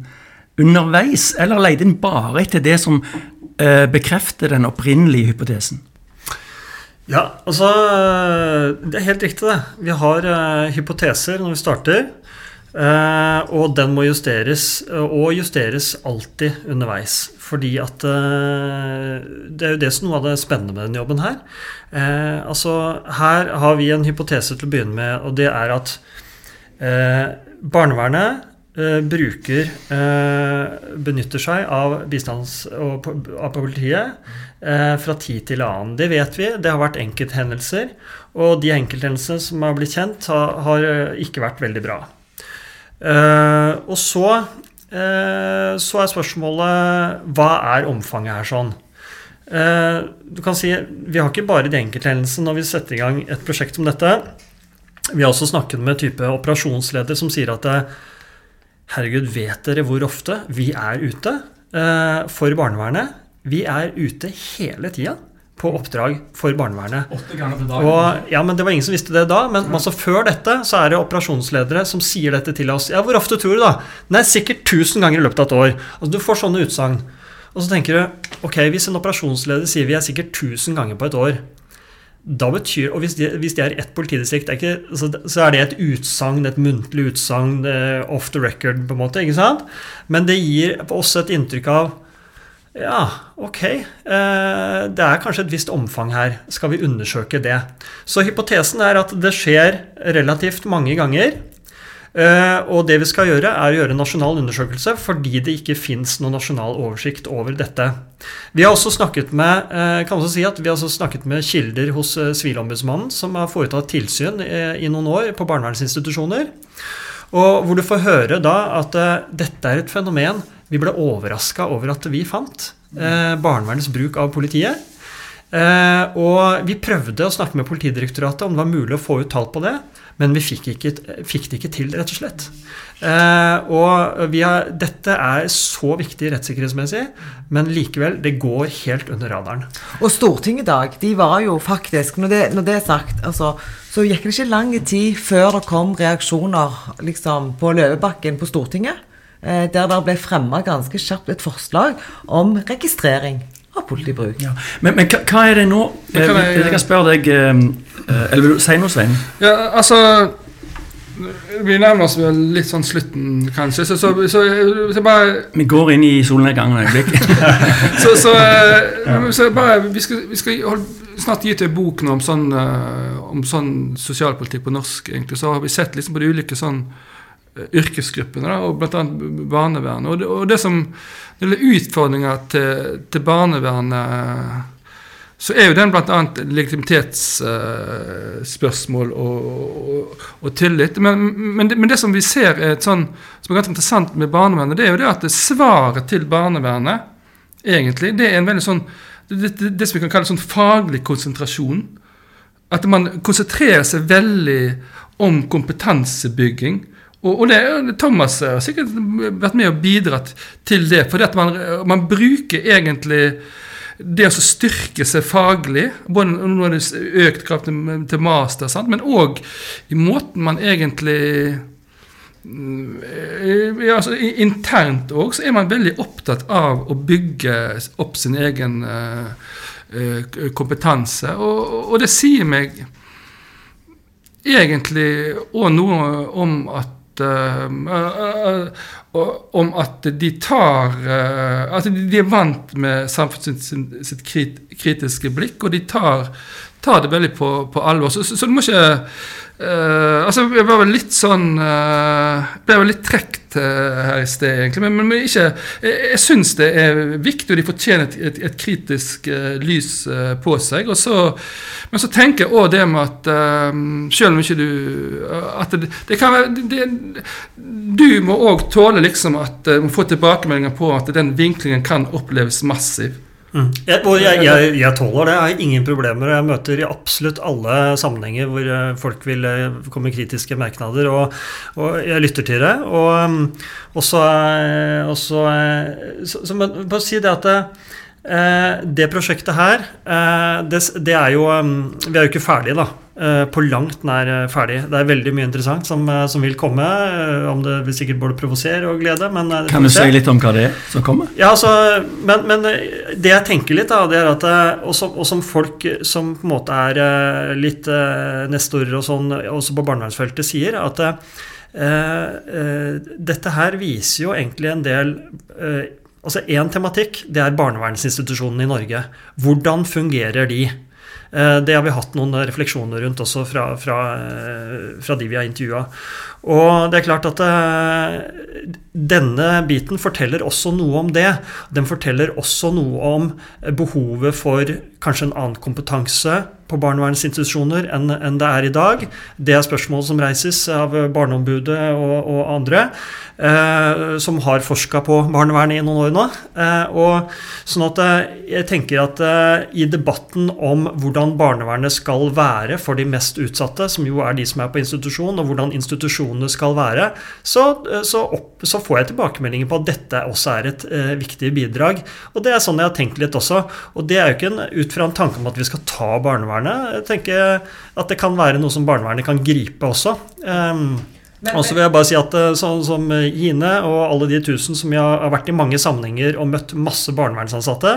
underveis, eller leter en bare etter det som eh, bekrefter den opprinnelige hypotesen? Ja, altså Det er helt riktig, det. Vi har uh, hypoteser når vi starter. Uh, og den må justeres, og justeres alltid underveis. Fordi at uh, Det er jo det som noe av det spennende med den jobben her. altså Her har vi en hypotese til å begynne med, og det er at barnevernet bruker benytter seg av bistands- og av politiet Eh, fra tid til annen. Det vet vi. Det har vært enkelthendelser. Og de enkelthendelsene som har blitt kjent, har, eh, ikke vært veldig bra. Og så, så er spørsmålet hva er omfanget her sånn? Du kan si, Vi har ikke bare de enkelthendelsene når vi setter i gang et prosjekt som dette. Vi har også snakket med type operasjonsleder som sier at herregud, vet dere hvor ofte vi er ute for barnevernet? Vi er ute hele tida på oppdrag for barnevernet. Åtte ganger til dagen. Og, ja, men Det var ingen som visste det da. Men altså, før dette så er det operasjonsledere som sier dette til oss. Ja, Hvor ofte tror du, da? Nei, sikkert 1000 ganger i løpet av et år. Altså, Du får sånne utsagn. Og så tenker du ok, hvis en operasjonsleder sier vi er sikkert 1000 ganger på et år, da betyr, og hvis de, hvis de er ett politidistrikt, er ikke, så, så, er det et utsagn, et muntlig utsagn, off the record, på en måte. ikke sant? Men det gir også et inntrykk av ja, ok. Eh, det er kanskje et visst omfang her. Skal vi undersøke det? Så hypotesen er at det skjer relativt mange ganger. Eh, og det vi skal gjøre, er å gjøre en nasjonal undersøkelse fordi det ikke fins noen nasjonal oversikt over dette. Vi har også snakket med eh, kan også si at vi har også snakket med kilder hos Sivilombudsmannen, som har foretatt tilsyn i noen år på barnevernsinstitusjoner. Og hvor du får høre da at dette er et fenomen vi ble overraska over at vi fant eh, barnevernets bruk av politiet. Eh, og vi prøvde å snakke med Politidirektoratet om det var mulig å få ut tall på det, men vi fikk, ikke, fikk det ikke til, rett og slett. Eh, og har, dette er så viktig rettssikkerhetsmessig, men likevel, det går helt under radaren. Og Stortinget i dag, de var jo faktisk, når det, når det er sagt, altså, så gikk det ikke lang tid før det kom reaksjoner liksom, på Løvebakken på Stortinget. Eh, der det ble fremma ganske kjapt et forslag om registrering av politibruk. Ja. Men, men hva, er det nå kan eh, jeg, jeg, kan spørre deg eh, Eller vil du si noe, Svein? Ja, altså vi nærmer oss vel litt sånn slutten, kanskje. Så, så, så, så bare Vi går inn i solnedgangen et øyeblikk. *laughs* så, så, bare Vi skal, vi skal holde, snart gi til en bok nå om sånn, om sånn sosialpolitikk på norsk. egentlig, Så har vi sett liksom på de ulike sånn Eh, yrkesgruppene, da, og bl.a. barnevernet. Og det, og det som gjelder utfordringer til, til, barnevernet, så er jo den bl.a. legitimitetsspørsmål uh, og, og, og, tillit. Men, men, det, men, det, som vi ser er sånn, som er ganske interessant med barnevernet, det er jo det at det svaret til barnevernet egentlig, det er en veldig sånn det, det som vi kan kalle sånn faglig konsentrasjon. At man konsentrerer seg veldig om kompetansebygging og, og det, Thomas har sikkert vært med og bidratt til det. For man, man, bruker egentlig det å styrke seg faglig, både når det er økt krav til, til master, sant? men òg i måten man egentlig mm, ja, altså, Internt òg så er man veldig opptatt av å bygge opp sin egen uh, kompetanse. Og, og, det sier meg egentlig òg noe om at om at de tar At de er vant med samfunnet sitt kritiske blikk, og de tar, tar det veldig på, på alvor. Så, så, så, du må ikke Uh, altså, Jeg var vel litt sånn uh, Ble vel litt trukket uh, her i sted, egentlig. Men, men, men ikke, jeg, jeg syns det er viktig, og de fortjener et, et, et kritisk lys på seg. Så, men så tenker jeg òg det med at selv om ikke du At det, det kan være det, Du må òg tåle liksom at du få tilbakemeldinger på at den vinklingen kan oppleves massiv. Mm. Jeg, jeg, jeg, jeg, tåler det. Jeg har ingen problemer. Jeg møter i absolutt alle sammenhenger hvor eh, folk vil eh, komme med kritiske merknader, og, og jeg lytter til det. Og, mm, og så, og så, så, så Bare si det at det, det prosjektet her, det, det, er jo mm, Vi er jo ikke ferdige, da. Eh, på langt nær eh, ferdig. Det er veldig mye interessant som, eh, som vil komme. Om det vil sikkert både provosere og glede. Men, Kan du si litt om hva det er som kommer? Ja, altså, men, men det jeg tenker litt, da, det er at og som, og som folk som på en måte er litt nestorer og sånn, også på barnevernsfeltet, sier, at eh, dette her viser jo egentlig en del eh, Altså én tematikk, det er barnevernsinstitusjonene i Norge. Hvordan fungerer de? Eh, Det har vi hatt noen refleksjoner rundt også fra, fra, eh, fra de vi har intervjua. Og det er klart at eh, denne biten forteller også noe om det. Den forteller også noe om behovet for kanskje en annen kompetanse på barnevernsinstitusjoner enn, det er i dag. Det er spørsmål som reises av Barneombudet og, og andre, eh, som har forska på barnevernet i noen år nå. Eh, og sånn at eh, jeg tenker at eh, i debatten om hvordan barnevernet skal være for de mest utsatte, som jo er de som er på institusjon, og hvordan institusjonene skal være, så, eh, så, opp, så får jeg tilbakemeldinger på at dette også er et eh, viktig bidrag. Og det er sånn jeg har tenkt litt også. Og det er jo ikke en, ut fra en tanke om at vi skal ta barnevernet. Jeg tenker at det kan være noe som barnevernet kan gripe også. Um, og så vil jeg bare si at eh, sånn som Gine og alle de tusen som jeg har vært i mange sammenhenger og møtt masse barnevernsansatte,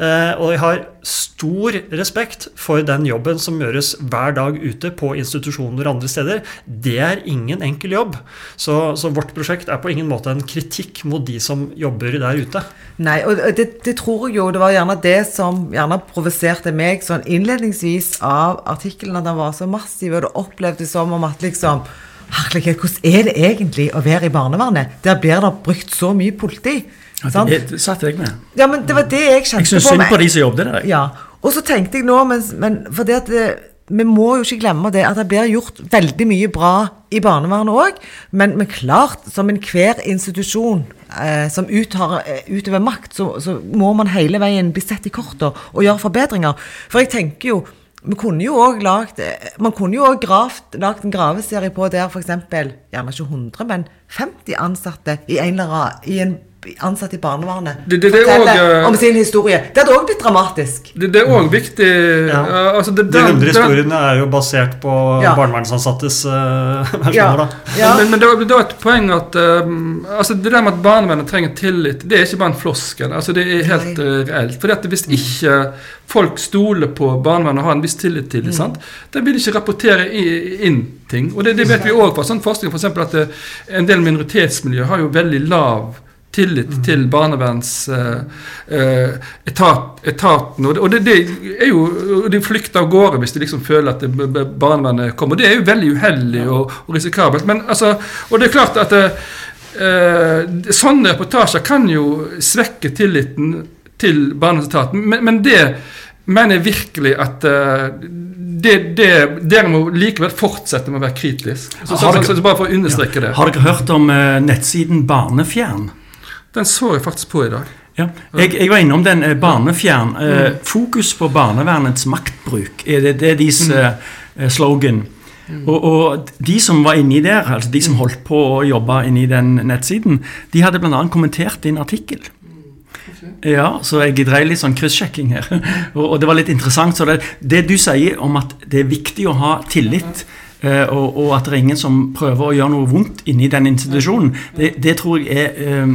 eh, og jeg har stor respekt for den jobben som gjøres hver dag ute på institusjoner og andre steder. Det er ingen enkel jobb. Så, så vårt prosjekt er på ingen måte en kritikk mot de som jobber der ute. Nei, og det, det tror jeg jo Det var gjerne det som gjerne provoserte meg sånn innledningsvis av artikkelen, at den var så massiv, og det opplevdes som om at liksom Herlighet, hvordan er det egentlig å være i barnevernet? Der blir det brukt så mye politi. Ja, det, det satt jeg med. Ja, men det var det jeg kjente Jeg syns på. synd på de som jobbet der. Ja, og så tenkte jeg nå, men, men for det at det, vi må jo ikke glemme det, at det blir gjort veldig mye bra i barnevernet òg. Men, men klart, som enhver institusjon eh, som uthar, eh, utøver makt, så, så må man hele veien bli sett i korta og gjøre forbedringer. For jeg tenker jo vi kunne jo lagt, eh, Man kunne jo òg lagd en graveserie på der f.eks. gjerne ikke 100, men 50 ansatte i en eller annen i en ansatt i barnevernet Det- det- det er forteller også, eh, om sin historie. Det hadde òg blitt dramatisk. Det, det er òg viktig Ja. eh, altså det, De den- 100 den- historiene er jo basert på Ja. barnevernsansattes uh, versjoner. Ja. da. Ja. Men, men det er et poeng at um, altså det der med at barnevernet trenger tillit, det er ikke bare en floskel. Altså det er helt uh, reelt. Fordi at Hvis ikke folk stoler på barnevernet og har en viss tillit til dem, mm. da vil de ikke rapportere i, inn ting. Og det, det vet vi òg fra sånn forskning for eksempel at en del minoritetsmiljø har jo veldig lav tillit til barnevernsetaten. etat, etaten. Og, det, det, er jo, de flykter av gårde hvis de liksom føler at det, barnevernet kommer. Det er jo veldig uheldig og, og risikabelt. Men altså, og det er klart at eh, sånne reportasjer kan jo svekke tilliten til barnevernsetaten, men, men det mener jeg virkelig at eh, det, det, dere må likevel fortsette med å være kritisk. Så, så, så, så, bare for å understreke det. Har dere hørt om eh, nettsiden Barnefjern? Den så jeg faktisk på i dag. Ja. Jeg, jeg var innom den eh, Barnefjern. Eh, fokus på barnevernets maktbruk. Er det, det er deres eh, eh, slogan. Og, og de som var inni der, altså de som holdt på å jobbe inni den nettsiden, de hadde bl.a. kommentert din artikkel. Ja, så jeg drev litt sånn kryssjekking her. *laughs* Og, og det var litt interessant. Så det, det du sier om at det er viktig å ha tillit, eh, og, og at det er ingen som prøver å gjøre noe vondt inni den institusjonen, det, det tror jeg er eh,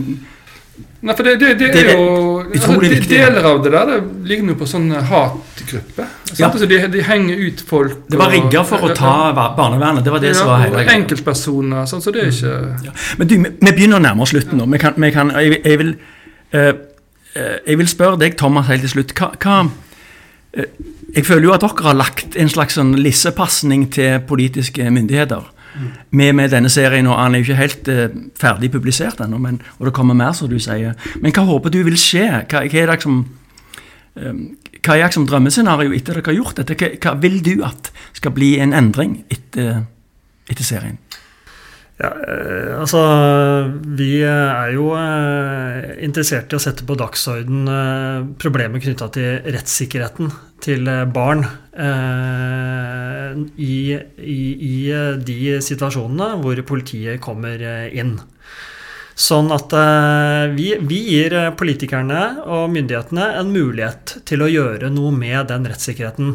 Nei, for det, det, det, Det er jo altså, de- viktig. Deler av det der det ligner jo på sånne hatgruppe. sant? Ja. Altså, de, de henger ut folk. Det var rigga for å ta barnevernet. Det var det ja, som var hele greia. Enkeltpersoner. Sånn, så det er ikke Ja. Men du, vi vi begynner å nærme oss slutten nå. Vi kan, vi kan, jeg, jeg, vil, eh, jeg vil spørre deg, Thomas, helt til slutt. Hva, hva uh, Jeg føler jo at dere har lagt en slags sånn lissepasning til politiske myndigheter. Med, med denne serien, og Han er jo ikke helt eh, ferdig publisert ennå, og det kommer mer, som du sier. Men hva håper du vil skje? Hva, hva er det som eh, hva er det som drømmescenario etter dere har gjort dette? Hva, hva vil du at skal bli en endring etter, etter serien? Ja, eh, altså Vi er jo eh, interessert i å sette på dagsorden eh, problemer knytta til rettssikkerheten til barn i, i, i de situasjonene hvor politiet kommer inn. Sånn at eh, vi, vi gir eh, politikerne og myndighetene en mulighet til å gjøre noe med den rettssikkerheten.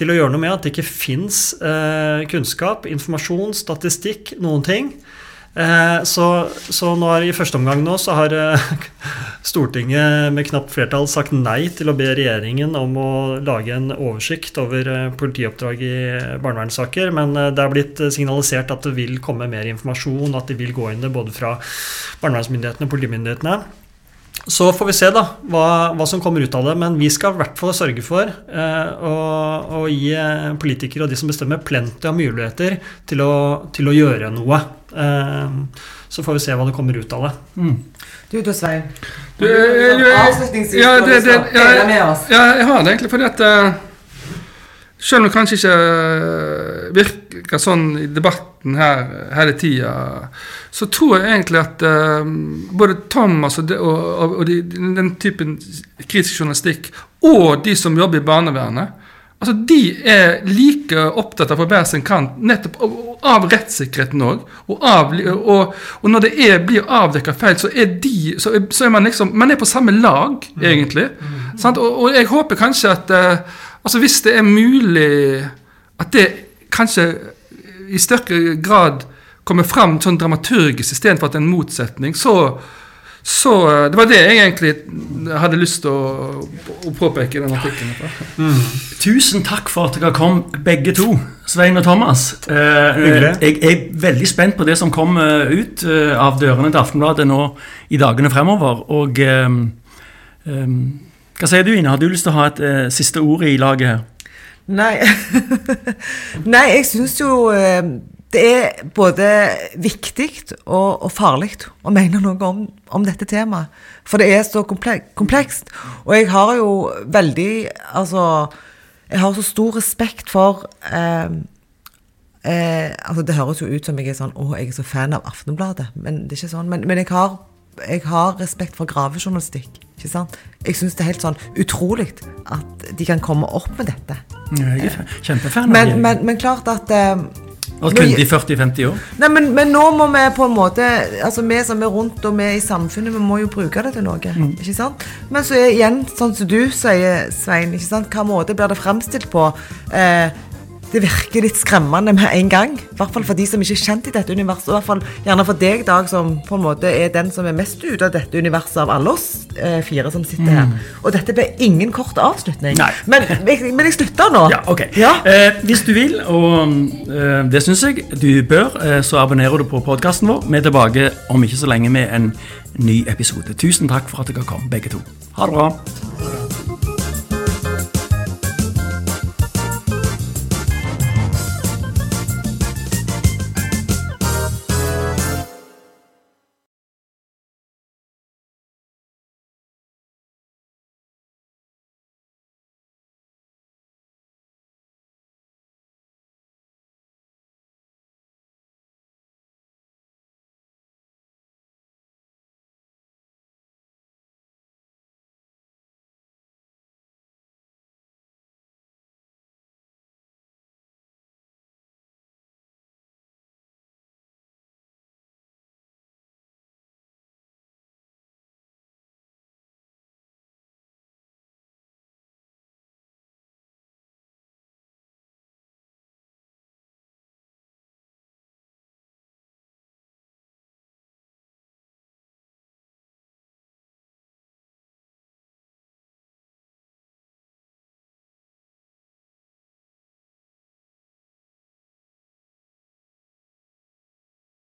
Til å gjøre noe med at det ikke fins eh, kunnskap, informasjon, statistikk, noen ting så, så nå er, i første omgang nå så har eh, *laughs* Stortinget med knapt flertall sagt nei til å be regjeringen om å lage en oversikt over eh, politioppdrag i barnevernssaker. Men det er blitt signalisert at det vil komme mer informasjon, at de vil gå inn det både fra barnevernsmyndighetene og politimyndighetene. Så får vi se da, hva, hva, som kommer ut av det. Men vi skal i hvert fall sørge for eh, å, å, gi politikere og de som bestemmer, plenty av muligheter til å, til å gjøre noe. Eh, så får vi se hva det kommer ut av det. Mm. Du du Svein? Du, Avslutningsvis, ja, det, det, ja, ja, jeg har det egentlig fordi at uh, selv om det kanskje ikke eh, virker sånn i debatten her hele tida, så tror jeg egentlig at uh, både Thomas og, de, og, og de, den typen kritisk journalistikk, og de som jobber i barnevernet, altså de er like opptatt av å være sin kant nettopp av rettssikkerheten òg. Og, og, og, når det er, blir avdekka feil, så er, de, så er, så er man liksom Man er på samme lag, mm. egentlig. Mm. Og, og, jeg håper kanskje at uh, Altså Hvis det er mulig at det kanskje i større grad kommer fram sånn dramaturgisk istedenfor at det er en motsetning, så, så eh, Det var det jeg egentlig hadde lyst til å, å påpeke i den artikkelen. Mm. Tusen takk for at dere kom, begge to, Svein og Thomas. Eh, jeg er veldig spent på det som kommer ut eh, av dørene til Aftenbladet nå i dagene fremover. Og eh, eh hva sier du, Ine? Har du lyst til å ha et siste ord i laget her? Nei, *laughs* Nei jeg syns jo det er både viktig og, og farlig å mene noe om, om, dette temaet. For det er så komplekst. Og jeg har jo veldig Altså, jeg har så stor respekt for uh, altså Det høres jo ut som jeg er sånn Å, jeg er så fan av Aftenbladet. Men det er ikke sånn. Men, men jeg, har, jeg har respekt for gravejournalistikk. Ikke sant? Jeg syns det er helt sånn utrolig at de kan komme opp med dette. Jeg er kjempefan av men, men, men klart at uh, og kun de 40-50 år? Nei, men, men, nå må vi på en måte Altså Vi som er rundt og vi i samfunnet, vi må jo bruke det til noe. Mm. ikke sant? Men så er igjen, sånn som du sier, Svein, ikke sant? hva måte blir det fremstilt på? Eh, det virker litt skremmende med en gang. I hvert fall for de som ikke er kjent i dette universet. Og i hvert fall gjerne for deg, Dag, som på en måte er den som er mest ute av dette universet av alle oss eh, fire som sitter her. Mm. Og dette ble ingen kort avslutning. Men, men jeg slutter nå. Ja, ok. Ja. Eh, hvis du vil, og eh, det syns jeg du bør, eh, så abonnerer du på podkasten vår. Vi er tilbake om ikke så lenge med en ny episode. Tusen takk for at dere kom, begge to. Ha det bra.